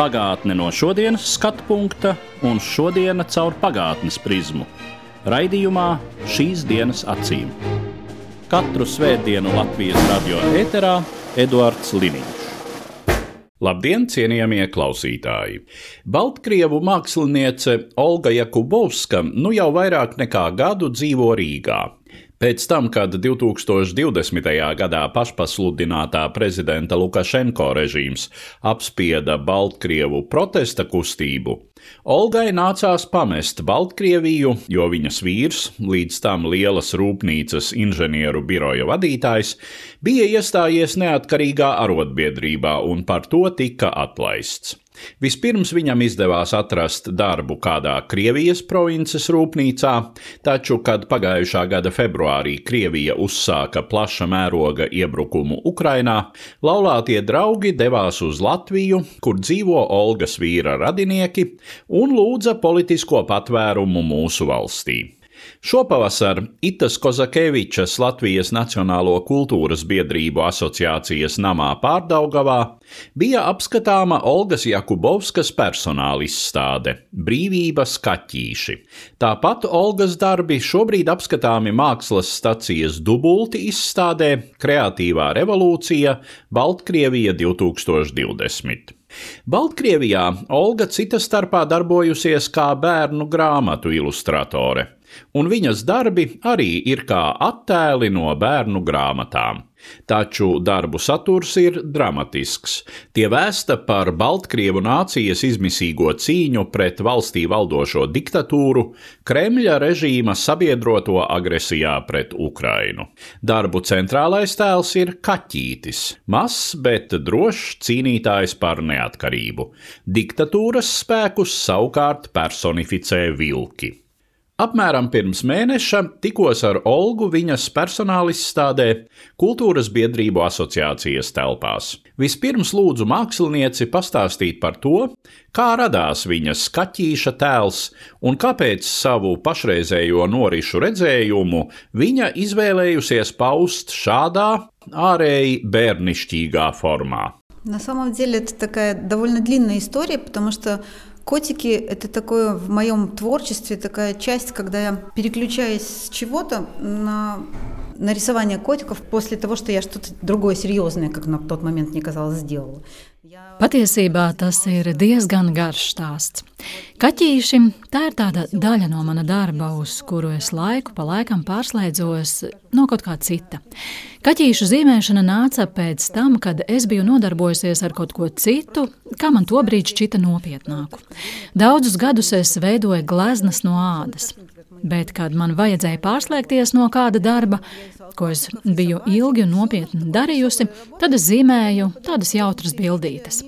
Pagātne no šodienas skatu punkta un šodienas caur pagātnes prizmu. Raidījumā šīs dienas acīm. Katru svētdienu Latvijas radio eterā Eduards Liniņš. Labdien, cienījamie klausītāji! Baltkrievu māksliniece Olga Jakubovska nu jau vairāk nekā gadu dzīvo Rīgā. Pēc tam, kad 2020. gadā pašpasludinātā prezidenta Lukašenko režīms apspieda Baltkrievu protesta kustību, Olgai nācās pamest Baltkrieviju, jo viņas vīrs, līdz tam lielas rūpnīcas inženieru biroja vadītājs, bija iestājies neatkarīgā arotbiedrībā un par to tika atlaists. Vispirms viņam izdevās atrast darbu kādā Krievijas provinces rūpnīcā, taču, kad pagājušā gada februārī Krievija uzsāka plaša mēroga iebrukumu Ukrainā, laulātie draugi devās uz Latviju, kur dzīvo Olgas vīra radinieki, un lūdza politisko patvērumu mūsu valstī. Šopavasar Itas Kozakevičas Latvijas Nacionālo kultūras biedrību asociācijas namā Pārdaugavā bija apskatāma Olgas Jakubovskas personāla izstāde Brīvības kaķīši. Tāpat Olgas darbi šobrīd apskatāmi mākslas stacijas dubulti izstādē Kreatīvā revolūcija Baltkrievija 2020. Baltkrievijā Olga cita starpā darbojusies kā bērnu grāmatu ilustratore, un viņas darbi arī ir kā attēli no bērnu grāmatām. Taču darbu saturs ir dramatisks. Tie vēsta par Baltkrievu nācijas izmisīgo cīņu pret valstī valdošo diktatūru, Kremļa režīma sabiedroto agresijā pret Ukrainu. Darbu centrālais tēls ir kaķītis, mazs, bet drošs cīnītājs par neatkarību. Diktatūras spēkus savukārt personificē vilki. Apmēram pirms mēneša tikos ar Olgu viņas personālistādē Kultūras biedrību asociācijas telpās. Vispirms lūdzu mākslinieci pastāstīt par to, kā radās viņas skatīša tēls un kāpēc savu pašreizējo norišu redzējumu viņa izvēlējusies paust šādā ārēji bērnišķīgā formā. На самом деле это такая довольно длинная история, потому что Котики – это такое в моем творчестве такая часть, когда я переключаюсь с чего-то на на рисование котиков после того, что я что-то другое серьезное, как на тот момент мне казалось, сделала. Patiesībā tas ir diezgan garš stāsts. Kaķīši tā ir tāda daļa no mana darba, uz kuru es laiku pa laikam pārslēdzos no kaut kā cita. Kaķīšu zīmēšana nāca pēc tam, kad es biju nodarbojusies ar kaut ko citu, kā man tobrīd šķita nopietnāku. Daudzus gadus es veidoju gleznas no ādas. Bet, kad man vajadzēja pārslēgties no kāda darba, ko es biju ilgi un nopietni darījusi, tad es zīmēju tādas jautras bildītes.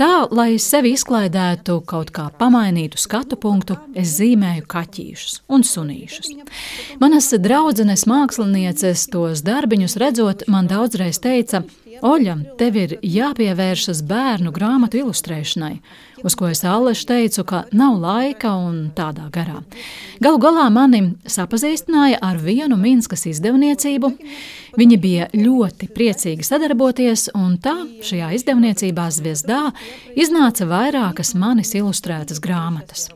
Tā, lai sevi izklaidētu, kaut kā pamainītu skatu punktu, es zīmēju kaķīšus un sunīšus. Manas draudzenes mākslinieces tos darbiņus redzot, man daudzreiz teica, Oļa, tev ir jāpievēršas bērnu grāmatu ilustrēšanai, uz ko es Allešu teicu, ka nav laika un tādā garā. Galu galā mani sapazīstināja ar vienu Minskas izdevniecību. Viņi bija ļoti priecīgi sadarboties, un tā šajā izdevniecībā Zviezdā iznāca vairākas manis ilustrētas grāmatas.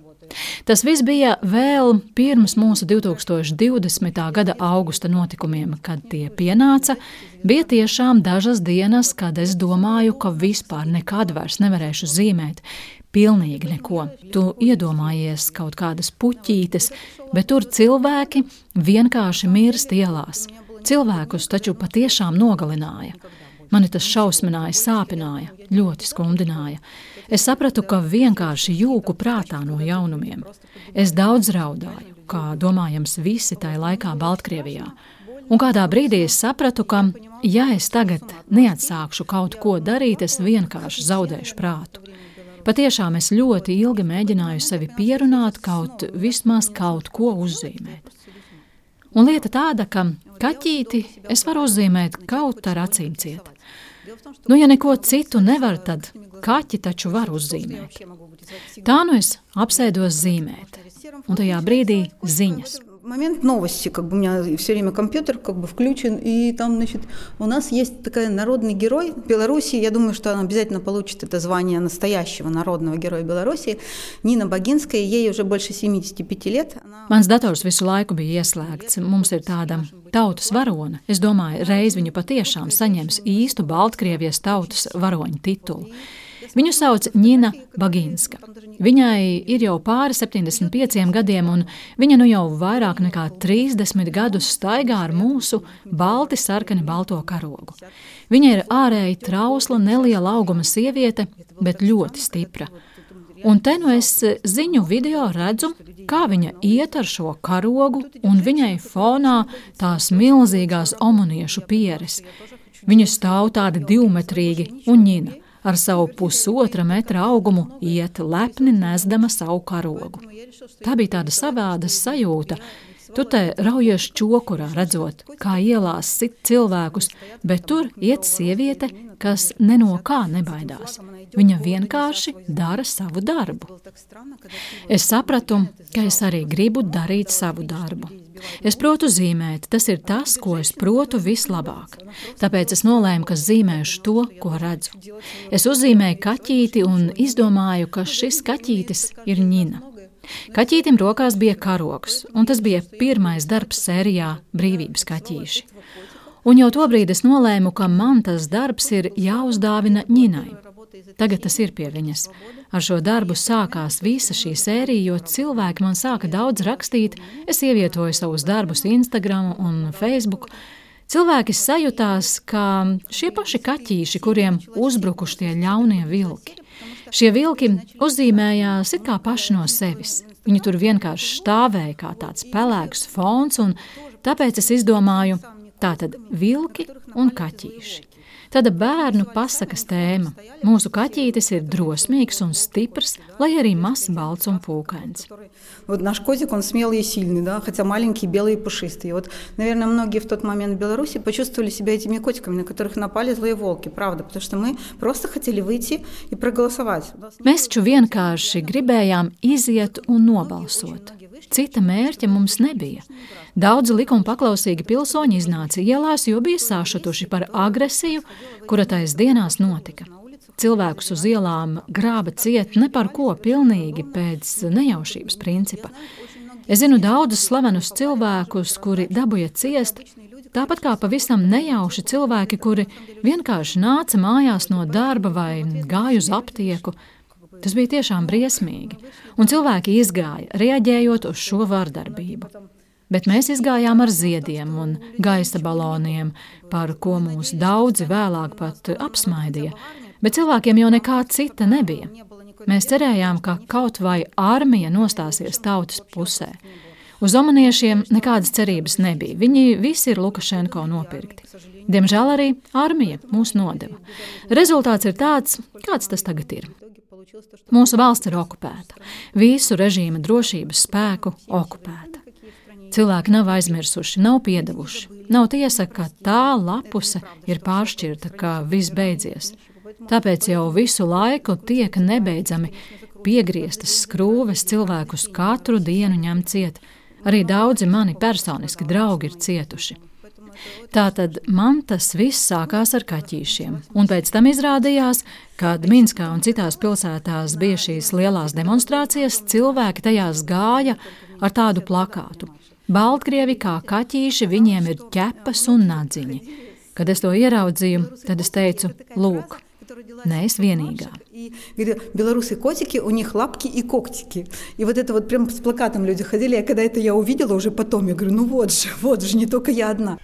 Tas viss bija vēl pirms mūsu 2020. gada augusta notikumiem, kad tie pienāca. Bija tiešām dažas dienas, kad es domāju, ka vispār nekad vairs nevarēšu zīmēt. Pilnīgi neko. Tu iedomājies kaut kādas puķītes, bet tur cilvēki vienkārši mirst ielās. Cilvēkus taču patiešām nogalināja. Mani tas šausmināja, sāpināja, ļoti skumdināja. Es sapratu, ka vienkārši jūku prātā no jaunumiem. Es daudz raudāju, kā domājams visi tajā laikā Baltkrievijā. Un kādā brīdī es sapratu, ka, ja es tagad neatsākšu kaut ko darīt, es vienkārši zaudēšu prātu. Patiešām es ļoti ilgi mēģināju sevi pierunāt, kaut vismaz kaut ko uzzīmēt. Un lieta tāda, ka kaķīti es varu uzzīmēt kaut ar acīm ciet. Nu, ja neko citu nevar, tad kaķi taču var uzzīmēt. Tā nu es apsēdos zīmēt, un tajā brīdī ziņas момент новости, как бы у меня все время компьютер как бы включен, и там, значит, у нас есть такая народный герой Беларуси, я думаю, что она обязательно получит это звание настоящего народного героя Беларуси, Нина Багинская, ей уже больше 75 лет. Она... Mans dators visu laiku bija ieslēgts. Mums ir tāda tautas varone. Es domāju, reiz viņu patiešām saņems īstu Baltkrievijas tautas varoņu titulu. Viņu sauc Nina Baginska. Viņai ir jau pāri 75 gadiem, un viņa nu jau vairāk nekā 30 gadus staigā ar mūsu balti sarkani balto karogu. Viņa ir ārēji trausla, neliela auguma sieviete, bet ļoti stipra. Un te nu es ziņu video redzu, kā viņa iet ar šo karogu, un viņai fonā tās milzīgās omoniešu pieres. Viņa stāv tādi divmetrīgi un ņina ar savu pusotra metra augumu iet lepni nesdama savu karogu. Tā bija tāda savāda sajūta. Tu te raujies čokurā, redzot, kā ielās sit cilvēkus, bet tur iet sieviete, kas ne no kā nebaidās. Viņa vienkārši dara savu darbu. Es sapratu, ka es arī gribu darīt savu darbu. Es protu zīmēt, tas ir tas, ko es protu vislabāk. Tāpēc es nolēmu, ka zīmēšu to, ko redzu. Es uzzīmēju kaķīti un izdomāju, ka šis kaķītis ir ņina. Kaķītim rokās bija karoks, un tas bija pirmais darbs sērijā Brīvības kaķīši. Un jau tobrīd es nolēmu, ka man tas darbs ir jāuzdāvina ņinai. Tagad tas ir pie viņas. Ar šo darbu sākās visa šī sērija, jo cilvēki man sāka daudz rakstīt. Es ievietoju savus darbus Instagram un Facebook. Cilvēki sajūtās, ka šie paši kaķīši, kuriem uzbrukuši tie ļaunie vilki. Šie vilki uzzīmējās it kā paši no sevis. Viņi tur vienkārši stāvēja kā tāds pelēks fons, un tāpēc es izdomāju, tā tad vilki un kaķīši. Tāda bērnu pasakas tēma. Mūsu kaķītis ir drosmīgs un stiprs, lai arī mazs, balts un pūkains. Вот наш котик, он смелый и сильный, да, хотя маленький, белый и пушистый. Вот, наверное, многие в тот момент в Беларуси почувствовали себя этими котиками, на которых напали злые волки, правда, потому что мы просто хотели выйти и проголосовать. Mēs taču vienkārši gribējām iziet un nobalsot. Cita mērķa mums nebija. Daudzi likuma paklausīgi pilsoņi iznāca ielās, jo bija sāšutuši par agresiju, kura tais dienās notika. Cilvēkus uz ielām grāba ciet ne par ko pilnīgi pēc nejaušības principa. Es zinu daudzus slavenus cilvēkus, kuri dabūja ciest, tāpat kā pavisam nejauši cilvēki, kuri vienkārši nāca mājās no darba vai gāja uz aptieku. Tas bija tiešām briesmīgi, un cilvēki izgāja, reaģējot uz šo vardarbību. Bet mēs izgājām ar ziediem un gaisa baloniem, par ko mūs daudzi vēlāk pat apsmaidīja. Bet cilvēkiem jau nekā cita nebija. Mēs cerējām, ka kaut vai armija nostāsies tautas pusē. Uz omaniešiem nekādas cerības nebija. Viņi visi ir Lukašenko nopirkti. Diemžēl arī armija mūs nodeva. Rezultāts ir tāds, kāds tas tagad ir. Mūsu valsts ir okupēta, visu režīma drošības spēku okupēta. Cilvēki nav aizmirsuši, nav piedevuši. Nav tiesa, ka tā lapuse ir pāršķirta, ka viss beidzies. Tāpēc jau visu laiku tiek nebeidzami piegrieztas skrūves cilvēkus katru dienu ņem ciet. Arī daudzi mani personiski draugi ir cietuši. Tātad man tas viss sākās ar kaķīšiem, un pēc tam izrādījās, kad Minskā un citās pilsētās bija šīs lielās demonstrācijas, cilvēki tajās gāja ar tādu plakātu Baltkrievi kā kaķīši, viņiem ir ķepas un nadziņi. Kad es to ieraudzīju, tad es teicu, lūk, не es vienīgā. Белорусы котики, у них лапки и когтики. И вот это вот прям с плакатом люди ходили. А когда это я увидела уже потом, я говорю, ну вот же, вот же, не только я одна.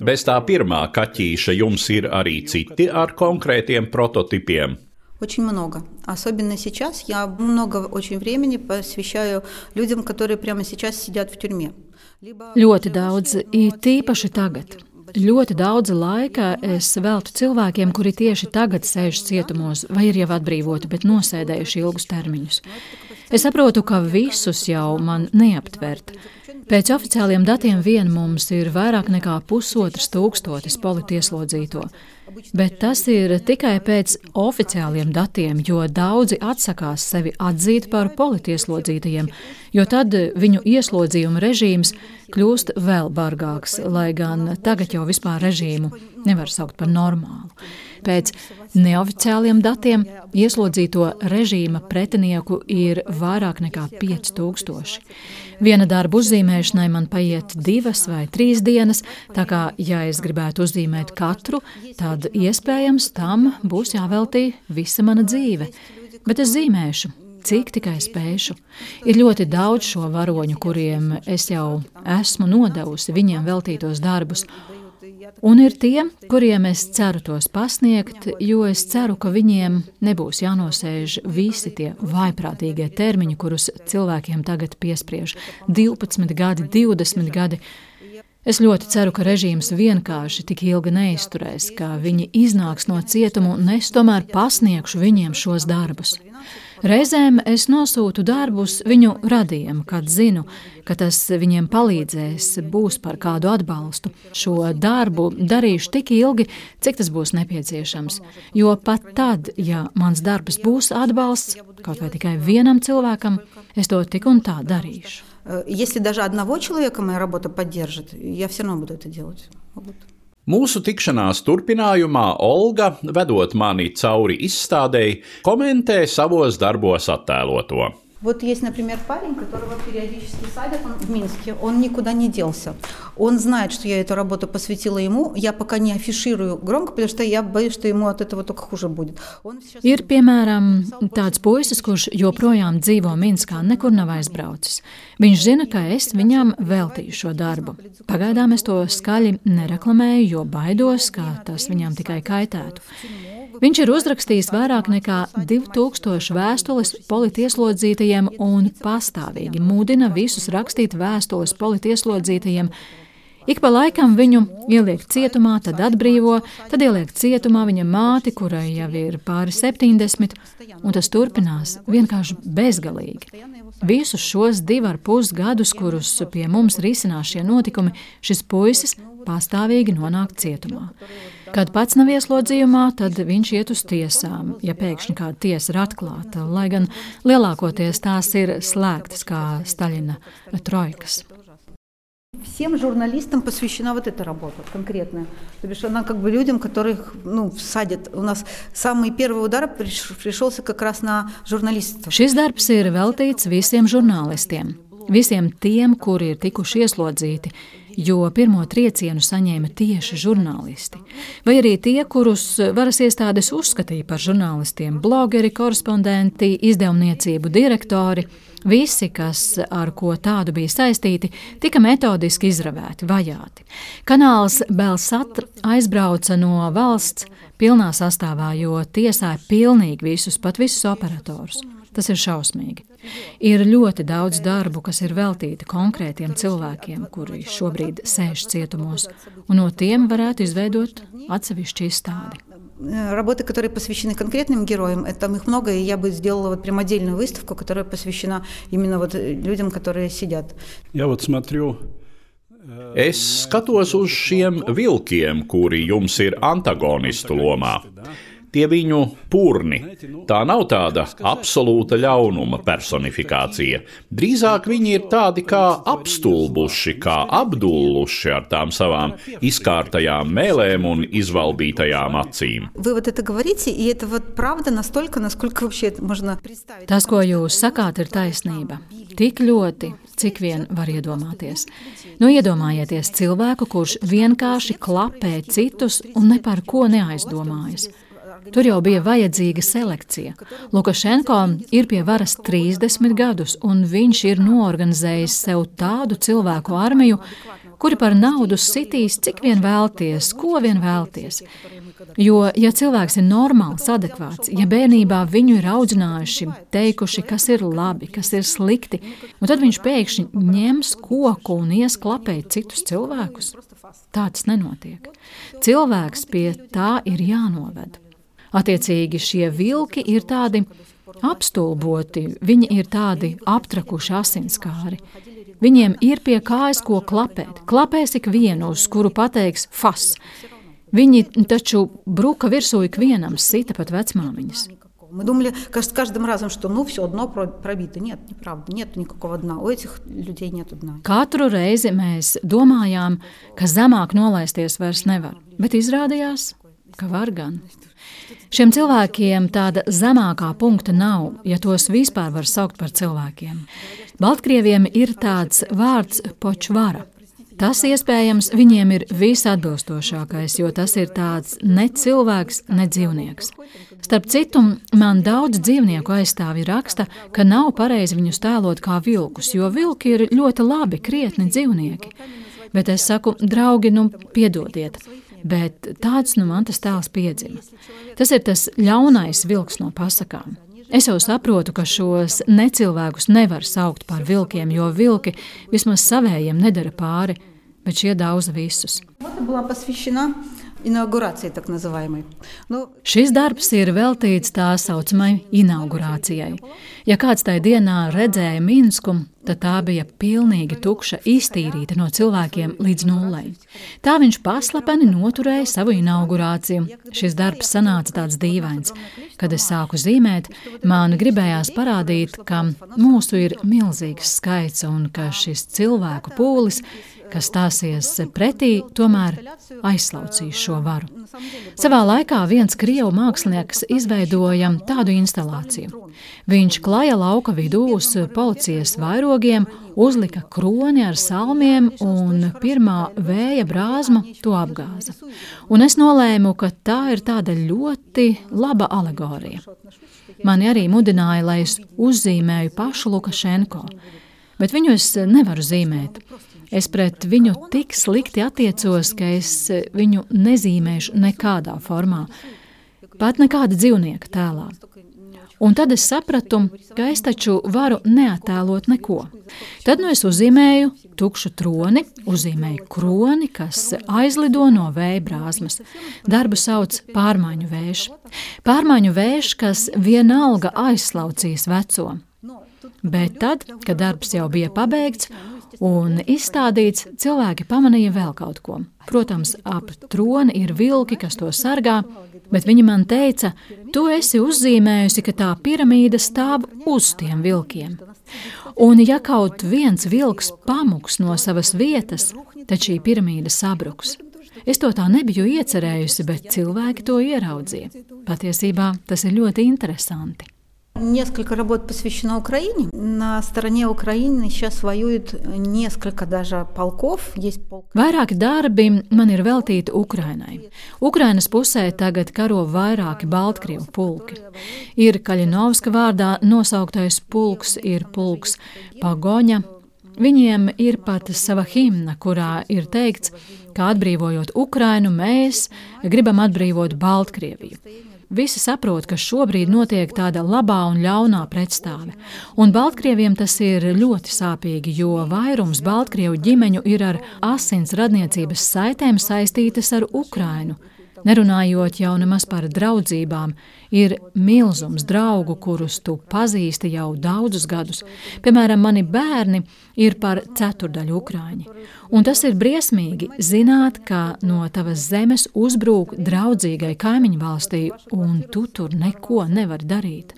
Bez tā pirmā kaķīša jums ir arī citi ar konkrētiem prototipiem. Очень много. Особенно сейчас я много очень времени посвящаю людям, которые прямо сейчас сидят в тюрьме. Ļoti daudz, ir tīpaši tagad. ļoti daudz laika es veltu cilvēkiem, kuri tieši tagad sēž cietumos vai ir jau atbrīvoti, bet nosēdējuši ilgus termiņus. Es saprotu, ka visus jau man neaptvert. Pēc oficiāliem datiem vien mums ir vairāk nekā pusotras tūkstotis politieslodzīto. Bet tas ir tikai pēc oficiāliem datiem, jo daudzi atsakās sevi atzīt par politieslodzītajiem, jo tad viņu ieslodzījuma režīms kļūst vēl bargāks, lai gan tagad jau vispār režīmu nevar saukt par normālu. Pēc neoficiāliem datiem ieslodzīto režīma pretinieku ir vairāk nekā 5000. Viena darba uzzīmēšanai man paiet divas vai trīs dienas, tā kā, ja es gribētu uzzīmēt katru, tad iespējams tam būs jāveltī visa mana dzīve. Bet es zīmēšu, cik tikai spēšu. Ir ļoti daudz šo varoņu, kuriem es jau esmu nodevusi viņiem veltītos darbus, Un ir tie, kuriem es ceru tos pasniegt, jo es ceru, ka viņiem nebūs jānosēž visi tie vaiprātīgie termiņi, kurus cilvēkiem tagad piespriež - 12 gadi, 20 gadi. Es ļoti ceru, ka režīms vienkārši tik ilgi neizturēs, ka viņi iznāks no cietuma un es tomēr pasniegšu viņiem šos darbus. Reizēm es nosūtu darbus viņu radiem, kad zinu, ka tas viņiem palīdzēs, būs par kādu atbalstu. Šo darbu darīšu tik ilgi, cik tas būs nepieciešams. Jo pat tad, ja mans darbs būs atbalsts kaut vai tikai vienam cilvēkam, es to tik un tā darīšu. Если даже одного человека моя работа поддержит, я все равно буду это делать. Вот. Mūsu tikšanās turpinājumā Olga, vedot mani cauri izstādēji, komentē savos darbos attēloto. Вот есть, например, парень, которого периодически садят он в Минске, он никуда не делся. Он знает, что я эту работу посвятила ему. Я пока не афиширую громко, потому что я боюсь, что ему от этого только хуже будет. Ir, piemēram, tāds puisis, kurš joprojām dzīvo Minskā, nekur nav aizbraucis. Viņš zina, ka es viņam veltīju šo darbu. Pagaidām es to skaļi nereklamēju, jo baidos, ka tas viņam tikai kaitētu. Viņš ir uzrakstījis vairāk nekā 2000 vēstules politieslodzītajiem un pastāvīgi mudina visus rakstīt vēstules politieslodzītajiem. Ik pa laikam viņu ieliek cietumā, tad atbrīvo, tad ieliek cietumā viņa māti, kurai jau ir pāri 70, un tas turpinās vienkārši bezgalīgi. Visus šos divus ar pus gadus, kurus pie mums risinās šie notikumi, šis puisis pastāvīgi nonāk cietumā. Kad pats nav ieslodzījumā, tad viņš iet uz tiesām, ja pēkšņi kāda tiesa ir atklāta, lai gan lielākoties tās ir slēgtas kā Staļina trojkas. Всем журналистам посвящена вот эта работа конкретная. То бишь она как бы людям, которых ну, садят. У нас самый первый удар пришелся как раз на журналистов. Šis darbs ir veltīts visiem žurnālistiem, visiem tiem, kuri ir tikuši ieslodzīti, jo pirmo triecienu saņēma tieši žurnālisti, vai arī tie, kurus varas iestādes uzskatīja par žurnālistiem - blogeri, korespondenti, izdevniecību direktori. Visi, kas ar ko tādu bija saistīti, tika metodiski izravēti, vajāti. Kanāls Belsat aizbrauca no valsts pilnā sastāvā, jo tiesāja pilnīgi visus, pat visus operatorus. Tas ir šausmīgi. Ir ļoti daudz darbu, kas ir veltīti konkrētiem cilvēkiem, kuri šobrīd sēž cietumos, un no tiem varētu izveidot atsevišķu izstādi. Работы, которые посвящены конкретным героям, это там их много, и я бы сделала вот прям отдельную выставку, которая посвящена именно вот людям, которые сидят. Я вот смотрю Es skatos uz šiem vilkiem, kuri jums ir antagonistu lomā tie viņu purni. Tā nav tāda absolūta ļaunuma personifikācija. Drīzāk viņi ir tādi kā apstulbuši, kā apdulluši ar tām savām izkārtajām mēlēm un izvaldītajām acīm. Tas, ko jūs sakāt, ir taisnība. Tik ļoti, cik vien var iedomāties. Nu, iedomājieties cilvēku, kurš vienkārši klapē citus un ne par ko neaizdomājas. Tur jau bija vajadzīga selekcija. Lukašenko ir pie varas 30 gadus, un viņš ir noorganizējis sev tādu cilvēku armiju, kuri par naudu sitīs, cik vien vēlties, ko vien vēlties. Jo, ja cilvēks ir normāls, adekvāts, ja bērnībā viņu ir audzinājuši, teikuši, kas ir labi, kas ir slikti, tad viņš pēkšņi ņems koku un ies klapēt citus cilvēkus, Tā tas nenotiek. Cilvēks pie tā ir jānoved. Attiecīgi šie vilki ir tādi apstulboti, viņi ir tādi aptrakuši asinskāri. Viņiem ir pie kājas ko klapēt. Klapēs ik vienu, uz kuru pateiks fas. Viņi taču bruka virsū ikvienam, sita pat vecmāmiņas. Мы думали с каждым разом, что ну все, дно пробито. Нет, неправда, нет никакого дна. У этих людей нет дна. Katru reizi mēs domājām, ka zemāk nolaisties vairs nevar, bet izrādījās, ka var gan. Šiem cilvēkiem tāda zemākā punkta nav, ja tos vispār var saukt par cilvēkiem. Baltkrieviem ir tāds vārds počvara. Tas iespējams viņiem ir visatbilstošākais, jo tas ir tāds ne cilvēks, ne dzīvnieks. Starp citu, man daudz dzīvnieku aizstāvji raksta, ka nav pareizi viņus tēlot kā vilkus, jo vilki ir ļoti labi, krietni dzīvnieki. Bet es saku, draugi, nu, piedodiet, bet tāds nu man tas tēls piedzima. Tas ir tas ļaunais vilks no pasakām. Es jau saprotu, ka šos necilvēkus nevar saukt par vilkiem, jo vilki vismaz savējiem nedara pāri, bet šie daudz visus Inaugurācija, tā называемой. Nu, Šis darbs ir veltīts tā saucamai inaugurācijai. Ja kāds tajā dienā redzēja Minsku, tad tā bija pilnīgi tukša, iztīrīta no cilvēkiem līdz nulei. Tā viņš paslepeni noturēja savu inaugurāciju. Šis darbs sanāca tāds dīvains. Kad es sāku zīmēt, man gribējās parādīt, ka mūsu ir milzīgs skaits un ka šis cilvēku pūlis kas stāsies pretī, tomēr aizslaucīs šo varu. Savā laikā viens krievu mākslinieks izveidoja tādu instalāciju. Viņš klaja lauka vidū uz policijas vairogiem, uzlika kroni ar salmiem, un pirmā vēja brāzma to apgāza. Un es nolēmu, ka tā ir tāda ļoti laba alegorija. Mani arī mudināja, lai es uzzīmēju pašu Lukašenko, bet viņu es nevaru zīmēt. Es pret viņu tik slikti attiecos, ka es viņu nezīmēšu nekādā formā, pat nekāda dzīvnieka tēlā. Un tad es sapratu, ka es taču varu neattēlot neko. Tad nu es uzzīmēju tukšu troni, uzzīmēju kroni, kas aizlido no vēja brāzmas. Darbu sauc pārmaiņu vējš. Pārmaiņu vējš, kas vienalga aizslaucīs veco. Bet tad, kad darbs jau bija pabeigts un izstādīts, cilvēki pamanīja vēl kaut ko. Protams, ap troni ir vilki, kas to sargā, bet viņi man teica, tu esi uzzīmējusi, ka tā piramīda stāv uz tiem vilkiem. Un ja kaut viens vilks pamuks no savas vietas, tad šī piramīda sabruks. Es to tā nebiju iecerējusi, bet cilvēki to ieraudzīja. Patiesībā tas ir ļoti interesanti. Несколько работ посвящено Украине. На стороне Украины сейчас воюют несколько даже полков. Есть полк... Vairāki darbi man ir veltīti Ukrainai. Ukrainas pusē tagad karo vairāki Baltkrievu pulki. Ir Kaļinovska vārdā nosauktais pulks, ir pulks Pagoņa. Viņiem ir pat sava himna, kurā ir teikts, ka atbrīvojot Ukrainu, mēs gribam atbrīvot Baltkrieviju. Visi saprot, ka šobrīd notiek tāda labā un ļaunā pretstāve. Un Baltkrieviem tas ir ļoti sāpīgi, jo vairums Baltkrievu ģimeņu ir ar asins radniecības saitēm saistītas ar Ukrainu. Nerunājot jau nemaz par draudzībām, ir milzums draugu, kurus tu pazīsti jau daudzus gadus. Piemēram, mani bērni ir par ceturdaļu ukrāņi. Un tas ir briesmīgi zināt, ka no tavas zemes uzbrūk draudzīgai kaimiņu valstī, un tu tur neko nevari darīt.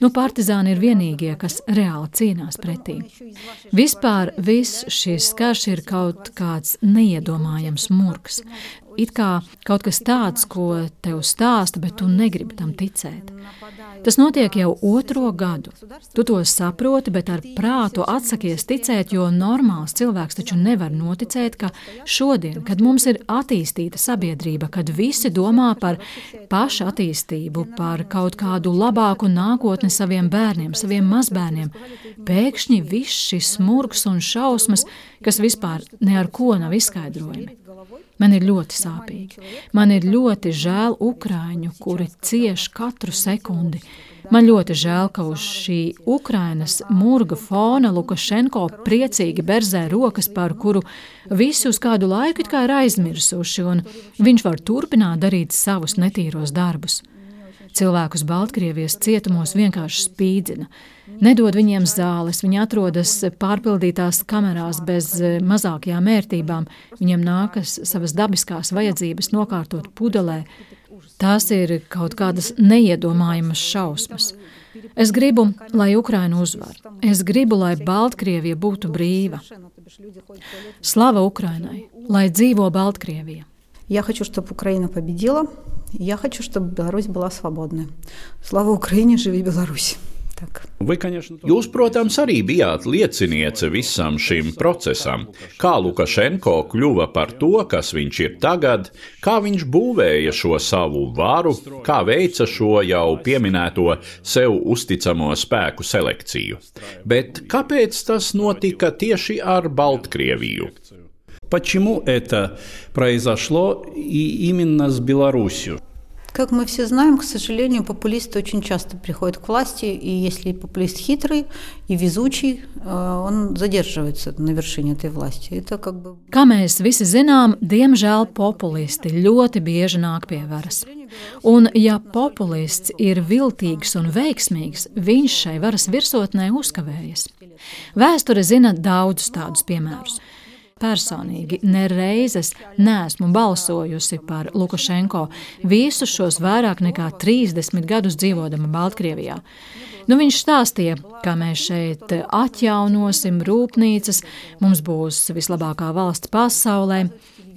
Nu, partizāni ir vienīgie, kas reāli cīnās pretī. Vispār viss šis karš ir kaut kāds neiedomājams murgs it kā kaut kas tāds, ko tev stāsta, bet tu negribi tam ticēt. Tas notiek jau otro gadu. Tu to saproti, bet ar prātu atsakies ticēt, jo normāls cilvēks taču nevar noticēt, ka šodien, kad mums ir attīstīta sabiedrība, kad visi domā par pašu attīstību, par kaut kādu labāku nākotni saviem bērniem, saviem mazbērniem, pēkšņi viss šis smurks un šausmas, kas vispār ne ar ko nav izskaidrojami. Man ir ļoti sāpīgi. Man ir ļoti žēl ukrāņu, kuri cieš katru sekundi. Man ļoti žēl, ka uz šī Ukrainas murga fona Lukašenko priecīgi berzē rokas, par kuru visi uz kādu laiku kā ir aizmirsuši, un viņš var turpināt darīt savus netīros darbus. Cilvēkus Baltkrievijas cietumos vienkārši spīdzina Nedod viņiem zāles, viņi atrodas pārpildītās kamerās bez eh, mazākajām ērtībām, viņiem nākas savas dabiskās vajadzības nokārtot pudelē. Tās ir kaut kādas neiedomājamas šausmas. Es gribu, lai Ukraina uzvar. Es gribu, lai Baltkrievija būtu brīva. Slava Ukrainai, lai dzīvo Baltkrievija! Я хочу, чтобы Украина победила. Я хочу, чтобы Беларусь была свободной. Слава Украине, живи Беларусь! Так. Jūs, protams, arī bijāt lieciniece visam šim procesam. Kā Lukašenko kļuva par to, kas viņš ir tagad, kā viņš būvēja šo savu varu, kā veica šo jau pieminēto sev uzticamo spēku selekciju. Bet kāpēc tas notika tieši ar Baltkrieviju? Почему это произошло и именно с Беларусью? Как мы все знаем, к сожалению, популисты очень часто приходят к власти, и если популист хитрый и везучий, э, он задерживается на вершине этой власти. Это как бы... Kā mēs visi zinām, diemžēl populisti ļoti bieži nāk pie varas. Un, ja populists ir viltīgs un veiksmīgs, viņš šai varas virsotnē uzkavējas. Vēsture zina daudzus tādus piemērus. Personīgi nereizes neesmu balsojusi par Lukašenko visus šos vairāk nekā 30 gadus dzīvodama Baltkrievijā. Nu, viņš stāstīja, kā mēs šeit atjaunosim rūpnīcas, mums būs vislabākā valsts pasaulē.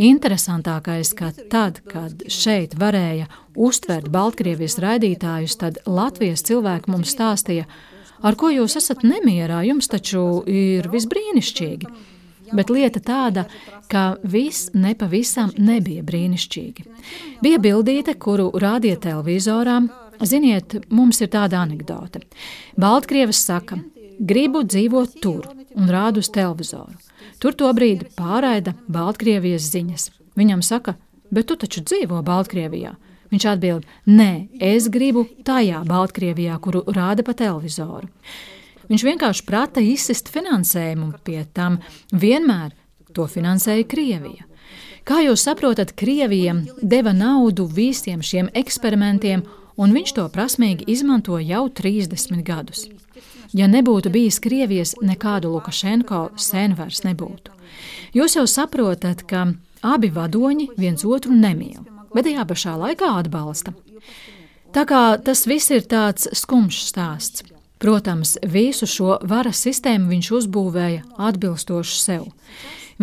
Interesantākais, ka tad, kad šeit varēja uztvert Baltkrievijas raidītājus, tad Latvijas cilvēki mums stāstīja, ar ko jūs esat nemierā, jums taču ir visbrīnišķīgi bet lieta tāda, ka viss nepavisam nebija brīnišķīgi. Bija bildīte, kuru rādīja televizorā. Ziniet, mums ir tāda anekdote. Baltkrievis saka, gribu dzīvot tur un rādu uz televizoru. Tur to brīdi pārraida Baltkrievijas ziņas. Viņam saka, bet tu taču dzīvo Baltkrievijā. Viņš atbild, nē, es gribu tajā Baltkrievijā, kuru rāda pa televizoru. Viņš vienkārši prata izsist finansējumu, pie tam vienmēr to finansēja Krievija. Kā jūs saprotat, Krievija deva naudu visiem šiem eksperimentiem, un viņš to prasmīgi izmanto jau 30 gadus. Ja nebūtu bijis Krievijas, nekādu Lukašenko sen vairs nebūtu. Jūs jau saprotat, ka abi vadoņi viens otru nemīl, bet tajā pašā laikā atbalsta. Tā kā tas viss ir tāds skumjš stāsts. Protams, visu šo varas sistēmu viņš uzbūvēja atbilstoši sev.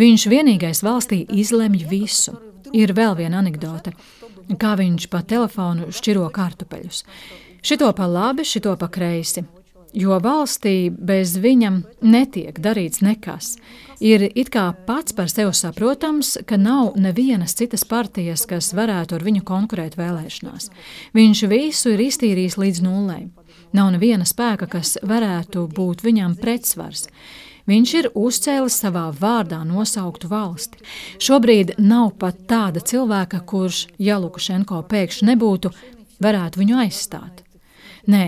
Viņš vienīgais valstī izlemj visu. Ir vēl viena anekdote, kā viņš pa telefonu šķiro kartupeļus. Šito pa labi, šito pa kreisi. Jo valstī bez viņa netiek darīts nekas. Ir it kā pats par sevi saprotams, ka nav nevienas citas partijas, kas varētu ar viņu konkurēt vēlēšanās. Viņš visu ir iztīrījis līdz nulē. Nav neviena spēka, kas varētu būt viņam pretsvars. Viņš ir uzcēlis savā vārdā nosauktu valsti. Šobrīd nav pat tāda cilvēka, kurš, ja Lukašenko pēkšņi nebūtu, varētu viņu aizstāt. Nē,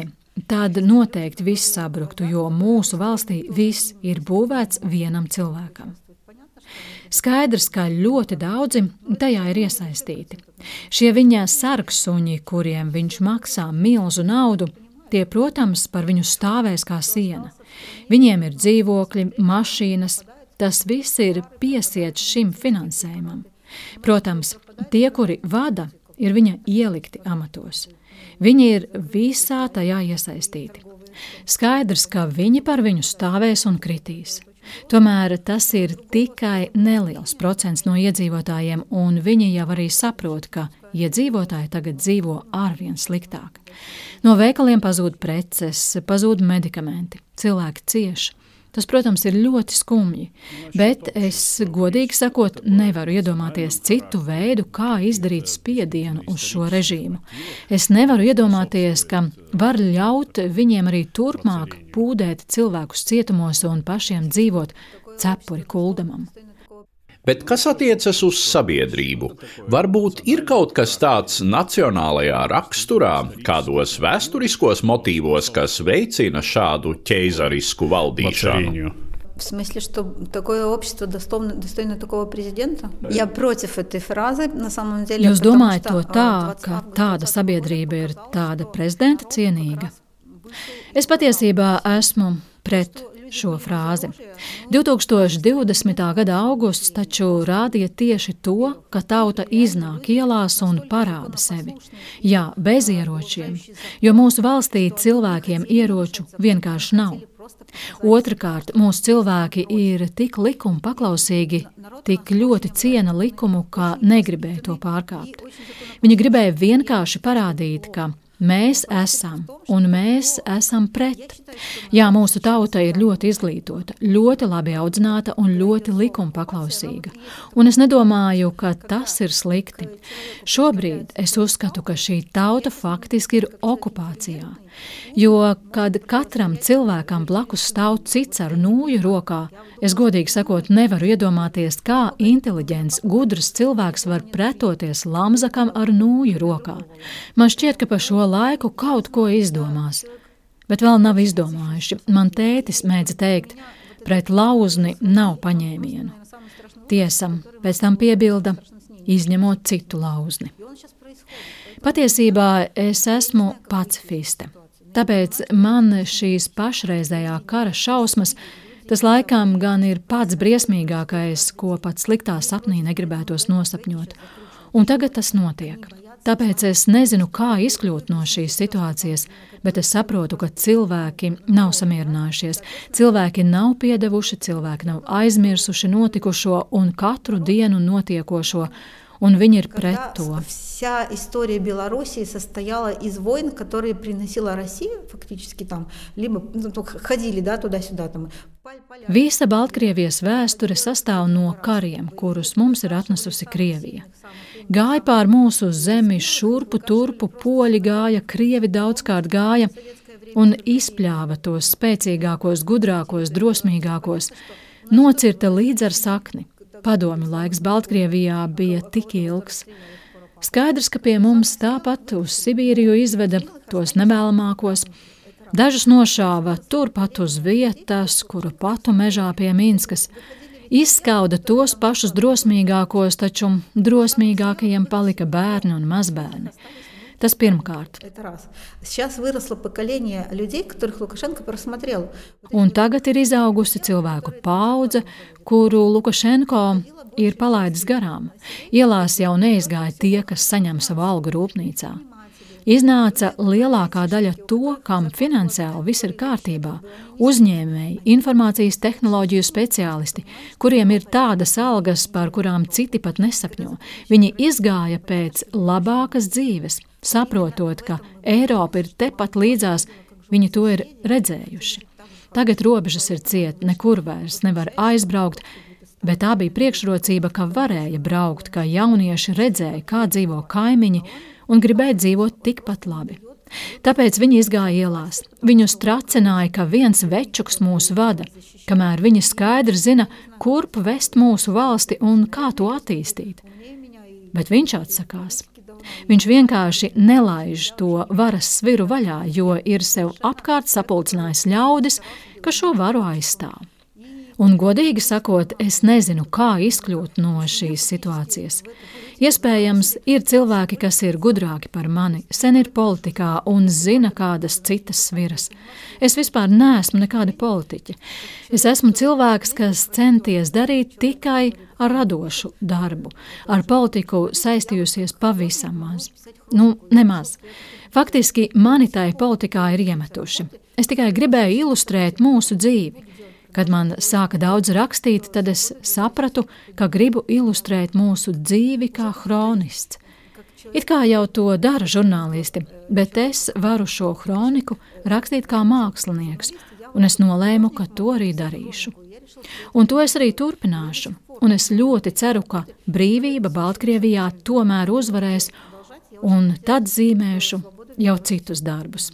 tad noteikti viss sabruktu, jo mūsu valstī viss ir būvēts vienam cilvēkam. Skaidrs, ka ļoti daudzi tajā ir iesaistīti. Šie viņa sargsuņi, kuriem viņš maksā milzu naudu, Tie, protams, par viņu stāvēs kā siena. Viņiem ir dzīvokļi, mašīnas, tas viss ir piesiets šim finansējumam. Protams, tie, kuri vada, ir viņa ielikti amatos. Viņi ir visā tajā iesaistīti. Skaidrs, ka viņi par viņu stāvēs un kritīs. Tomēr tas ir tikai neliels procents no iedzīvotājiem, un viņi jau arī saprot, ka iedzīvotāji tagad dzīvo arvien sliktāk. No veikaliem pazūd preces, pazūd medikamenti, cilvēki cieši. Tas, protams, ir ļoti skumji, bet es, godīgi sakot, nevaru iedomāties citu veidu, kā izdarīt spiedienu uz šo režīmu. Es nevaru iedomāties, ka var ļaut viņiem arī turpmāk pūdēt cilvēkus cietumos un pašiem dzīvot cepuri kuldamam. Bet kas attiecas uz sabiedrību? Varbūt ir kaut kas tāds nacionālajā raksturā, kādos vēsturiskos motīvos, kas veicina šādu ķeizarisku valdīšanu. В смысле, что такое общество достойно, достойно такого президента? Я против этой фразы, на самом деле. Jūs domājat to tā, ka tāda sabiedrība ir tāda prezidenta cienīga? Es patiesībā esmu pret šo frāzi. 2020. gada augusts taču rādīja tieši to, ka tauta iznāk ielās un parāda sevi. Jā, bez ieročiem, jo mūsu valstī cilvēkiem ieroču vienkārši nav. Otrakārt, mūsu cilvēki ir tik likuma paklausīgi, tik ļoti ciena likumu, ka negribēja to pārkāpt. Viņi gribēja vienkārši parādīt, ka Mēs esam, un mēs esam pret. Jā, mūsu tauta ir ļoti izglītota, ļoti labi audzināta un ļoti likuma paklausīga. Un es nedomāju, ka tas ir slikti. Šobrīd es uzskatu, ka šī tauta faktiski ir okupācijā. Jo, kad katram cilvēkam blakus stāv cits ar nūju rokā, es godīgi sakot, nevaru iedomāties, kā inteliģents, gudrs cilvēks var pretoties lamzakam ar nūju rokā. Man šķiet, ka pa šo laiku kaut ko izdomās, bet vēl nav izdomājuši. Man tētis mēdza teikt, pret lauzni nav paņēmienu. Tiesa, pēc tam piebilda, izņemot citu lauzni. Patiesībā es esmu pacifiste. Tāpēc man šīs pašreizējā kara šausmas, tas laikam gan ir pats briesmīgākais, ko pat sliktā sapnī negribētos nosapņot. Un tagad tas notiek. Tāpēc es nezinu, kā izkļūt no šīs situācijas, bet es saprotu, ka cilvēki nav samierinājušies, cilvēki nav piedevuši, cilvēki nav aizmirsuši notikušo un katru dienu notiekošo, un viņi ir pret to. Вся история Белоруссии состояла из войн, которые приносила Россия, фактически там, либо ну, ходили да, туда-сюда. Там. Visa Baltkrievijas vēsture sastāv no kariem, kurus mums ir atnesusi Krievija. Gāja pār mūsu zemi, šurpu, turpu, poļi gāja, krievi daudzkārt gāja un izpļāva tos spēcīgākos, gudrākos, drosmīgākos, nocirta līdz ar sakni. Padomju laiks Baltkrievijā bija tik ilgs. Skaidrs, ka pie mums tāpat uz Sibīriju izveda tos nevēlamākos. Dažus nošāva turpat uz vietas, kuru patu mežā pie Minskas. Izskauda tos pašus drosmīgākos, taču drosmīgākajiem palika bērni un mazbērni. Tas pirmkārt. Un tagad ir izaugusi cilvēku paudze, kuru Lukašenko ir palaidis garām. Ielās jau neizgāja tie, kas saņem savu algu rūpnīcā. Iznāca lielākā daļa to, kam finansiāli viss ir kārtībā - uzņēmēji, informācijas tehnoloģiju speciālisti, kuriem ir tādas algas, par kurām citi pat nesapņo. Viņi izgāja pēc labākas dzīves, saprotot, ka Eiropa ir tepat līdzās, viņi to ir redzējuši. Tagad robežas ir ciet, nekur vairs nevar aizbraukt, bet tā bija priekšrocība, ka varēja braukt, ka jaunieši redzēja, kā dzīvo kaimiņi un gribēja dzīvot tikpat labi. Tāpēc viņi izgāja ielās. Viņus tracināja, ka viens večuks mūs vada, kamēr viņi skaidri zina, kurp vest mūsu valsti un kā to attīstīt. Bet viņš atsakās. Viņš vienkārši nelaiž to varas sviru vaļā, jo ir sev apkārt sapulcinājis ļaudis, kas šo varu aizstāv. Un, godīgi sakot, es nezinu, kā izkļūt no šīs situācijas. Iespējams, ir cilvēki, kas ir gudrāki par mani, sen ir politikā un zina kādas citas sviras. Es vispār neesmu nekāda politiķa. Es esmu cilvēks, kas centies darīt tikai ar radošu darbu. Ar politiku saistījusies pavisam maz. Nu, nemaz. Faktiski mani tai politikā ir iemetuši. Es tikai gribēju ilustrēt mūsu dzīvi. Kad man sāka daudz rakstīt, tad es sapratu, ka gribu ilustrēt mūsu dzīvi kā kronists. It kā jau to dara žurnālisti, bet es varu šo kroniku rakstīt kā mākslinieks, un es nolēmu, ka to arī darīšu. Un to es arī turpināšu, un es ļoti ceru, ka brīvība Baltkrievijā tomēr uzvarēs, un tad zīmēšu jau citus darbus,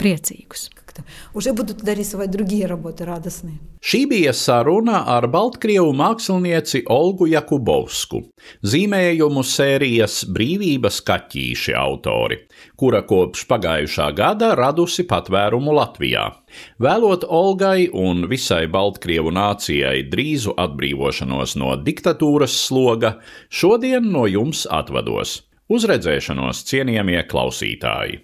priecīgus как-то. Уже будут тогда рисовать другие работы радостные. Šī bija saruna ar Baltkrievu mākslinieci Olgu Jakubovsku, zīmējumu sērijas Brīvības kaķīši autori, kura kopš pagājušā gada radusi patvērumu Latvijā. Vēlot Olgai un visai Baltkrievu nācijai drīzu atbrīvošanos no diktatūras sloga, šodien no jums atvados. Uz redzēšanos, cienījamie klausītāji!